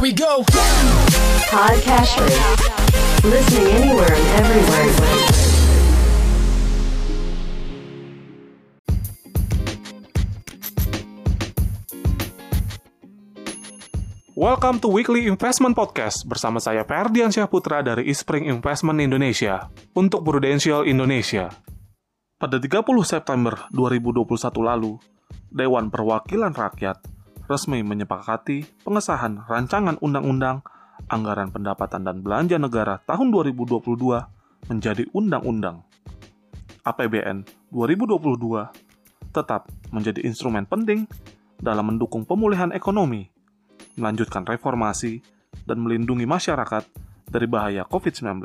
Here we go. Podcast Listening anywhere and everywhere. Welcome to Weekly Investment Podcast bersama saya Ferdian Syahputra dari Ispring Investment Indonesia untuk Prudential Indonesia. Pada 30 September 2021 lalu, Dewan Perwakilan Rakyat resmi menyepakati pengesahan rancangan undang-undang anggaran pendapatan dan belanja negara tahun 2022 menjadi undang-undang. APBN 2022 tetap menjadi instrumen penting dalam mendukung pemulihan ekonomi melanjutkan reformasi, dan melindungi masyarakat dari bahaya COVID-19.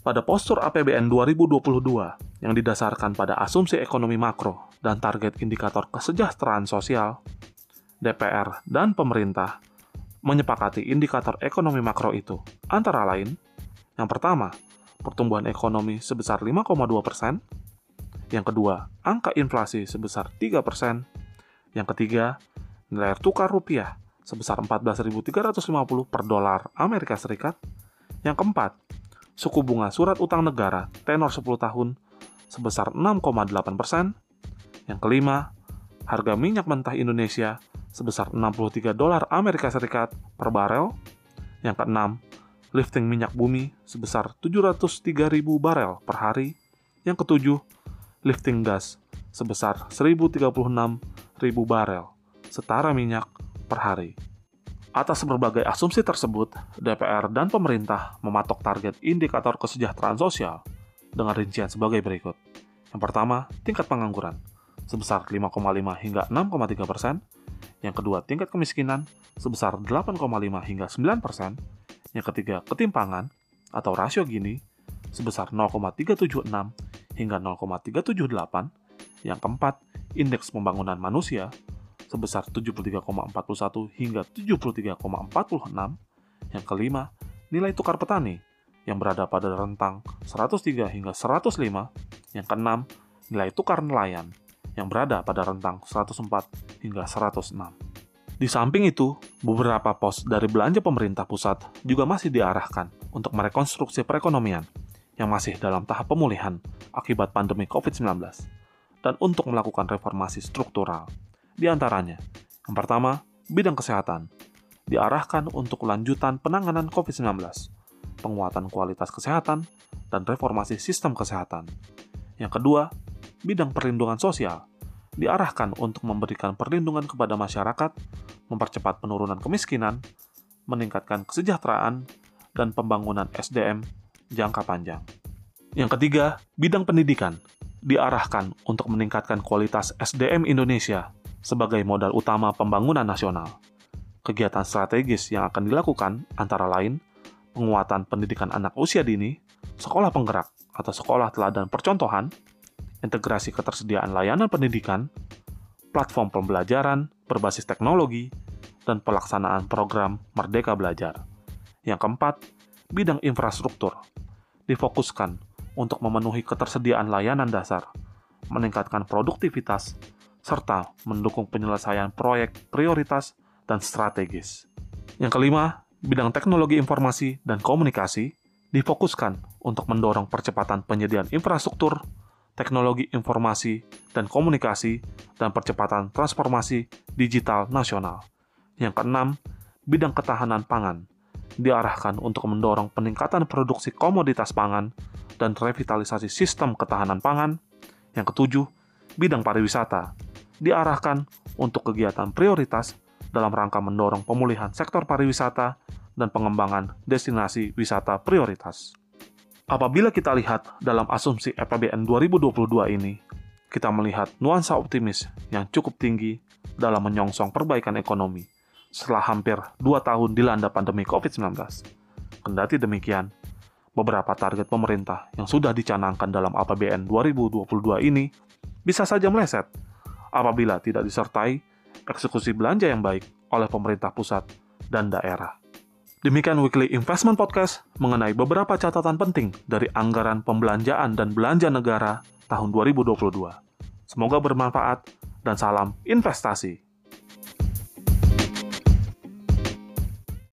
Pada postur APBN 2022 yang didasarkan pada asumsi ekonomi makro dan target indikator kesejahteraan sosial, DPR dan pemerintah menyepakati indikator ekonomi makro itu, antara lain, yang pertama, pertumbuhan ekonomi sebesar 5,2 persen, yang kedua, angka inflasi sebesar 3 persen, yang ketiga, nilai tukar rupiah sebesar 14.350 per dolar Amerika Serikat. Yang keempat, suku bunga surat utang negara tenor 10 tahun sebesar 6,8 persen. Yang kelima, harga minyak mentah Indonesia sebesar 63 dolar Amerika Serikat per barel. Yang keenam, lifting minyak bumi sebesar 703.000 barel per hari. Yang ketujuh, lifting gas sebesar 1036.000 barel, setara minyak per hari. Atas berbagai asumsi tersebut, DPR dan pemerintah mematok target indikator kesejahteraan sosial dengan rincian sebagai berikut. Yang pertama, tingkat pengangguran sebesar 5,5 hingga 6,3 persen. Yang kedua, tingkat kemiskinan sebesar 8,5 hingga 9 persen. Yang ketiga, ketimpangan atau rasio Gini sebesar 0,376 hingga 0,378. Yang keempat, indeks pembangunan manusia sebesar 73,41 hingga 73,46. Yang kelima, nilai tukar petani yang berada pada rentang 103 hingga 105. Yang keenam, nilai tukar nelayan yang berada pada rentang 104 hingga 106. Di samping itu, beberapa pos dari belanja pemerintah pusat juga masih diarahkan untuk merekonstruksi perekonomian yang masih dalam tahap pemulihan akibat pandemi COVID-19 dan untuk melakukan reformasi struktural di antaranya, yang pertama, bidang kesehatan, diarahkan untuk lanjutan penanganan COVID-19, penguatan kualitas kesehatan, dan reformasi sistem kesehatan. Yang kedua, bidang perlindungan sosial, diarahkan untuk memberikan perlindungan kepada masyarakat, mempercepat penurunan kemiskinan, meningkatkan kesejahteraan, dan pembangunan SDM jangka panjang. Yang ketiga, bidang pendidikan, diarahkan untuk meningkatkan kualitas SDM Indonesia sebagai modal utama pembangunan nasional. Kegiatan strategis yang akan dilakukan antara lain penguatan pendidikan anak usia dini, sekolah penggerak atau sekolah teladan percontohan, integrasi ketersediaan layanan pendidikan, platform pembelajaran berbasis teknologi, dan pelaksanaan program Merdeka Belajar. Yang keempat, bidang infrastruktur difokuskan untuk memenuhi ketersediaan layanan dasar, meningkatkan produktivitas, serta mendukung penyelesaian proyek prioritas dan strategis. Yang kelima, bidang teknologi informasi dan komunikasi difokuskan untuk mendorong percepatan penyediaan infrastruktur, teknologi informasi dan komunikasi, dan percepatan transformasi digital nasional. Yang keenam, bidang ketahanan pangan diarahkan untuk mendorong peningkatan produksi komoditas pangan dan revitalisasi sistem ketahanan pangan. Yang ketujuh, bidang pariwisata diarahkan untuk kegiatan prioritas dalam rangka mendorong pemulihan sektor pariwisata dan pengembangan destinasi wisata prioritas. Apabila kita lihat dalam asumsi APBN 2022 ini, kita melihat nuansa optimis yang cukup tinggi dalam menyongsong perbaikan ekonomi setelah hampir dua tahun dilanda pandemi COVID-19. Kendati demikian, beberapa target pemerintah yang sudah dicanangkan dalam APBN 2022 ini bisa saja meleset apabila tidak disertai eksekusi belanja yang baik oleh pemerintah pusat dan daerah. Demikian Weekly Investment Podcast mengenai beberapa catatan penting dari anggaran pembelanjaan dan belanja negara tahun 2022. Semoga bermanfaat dan salam investasi.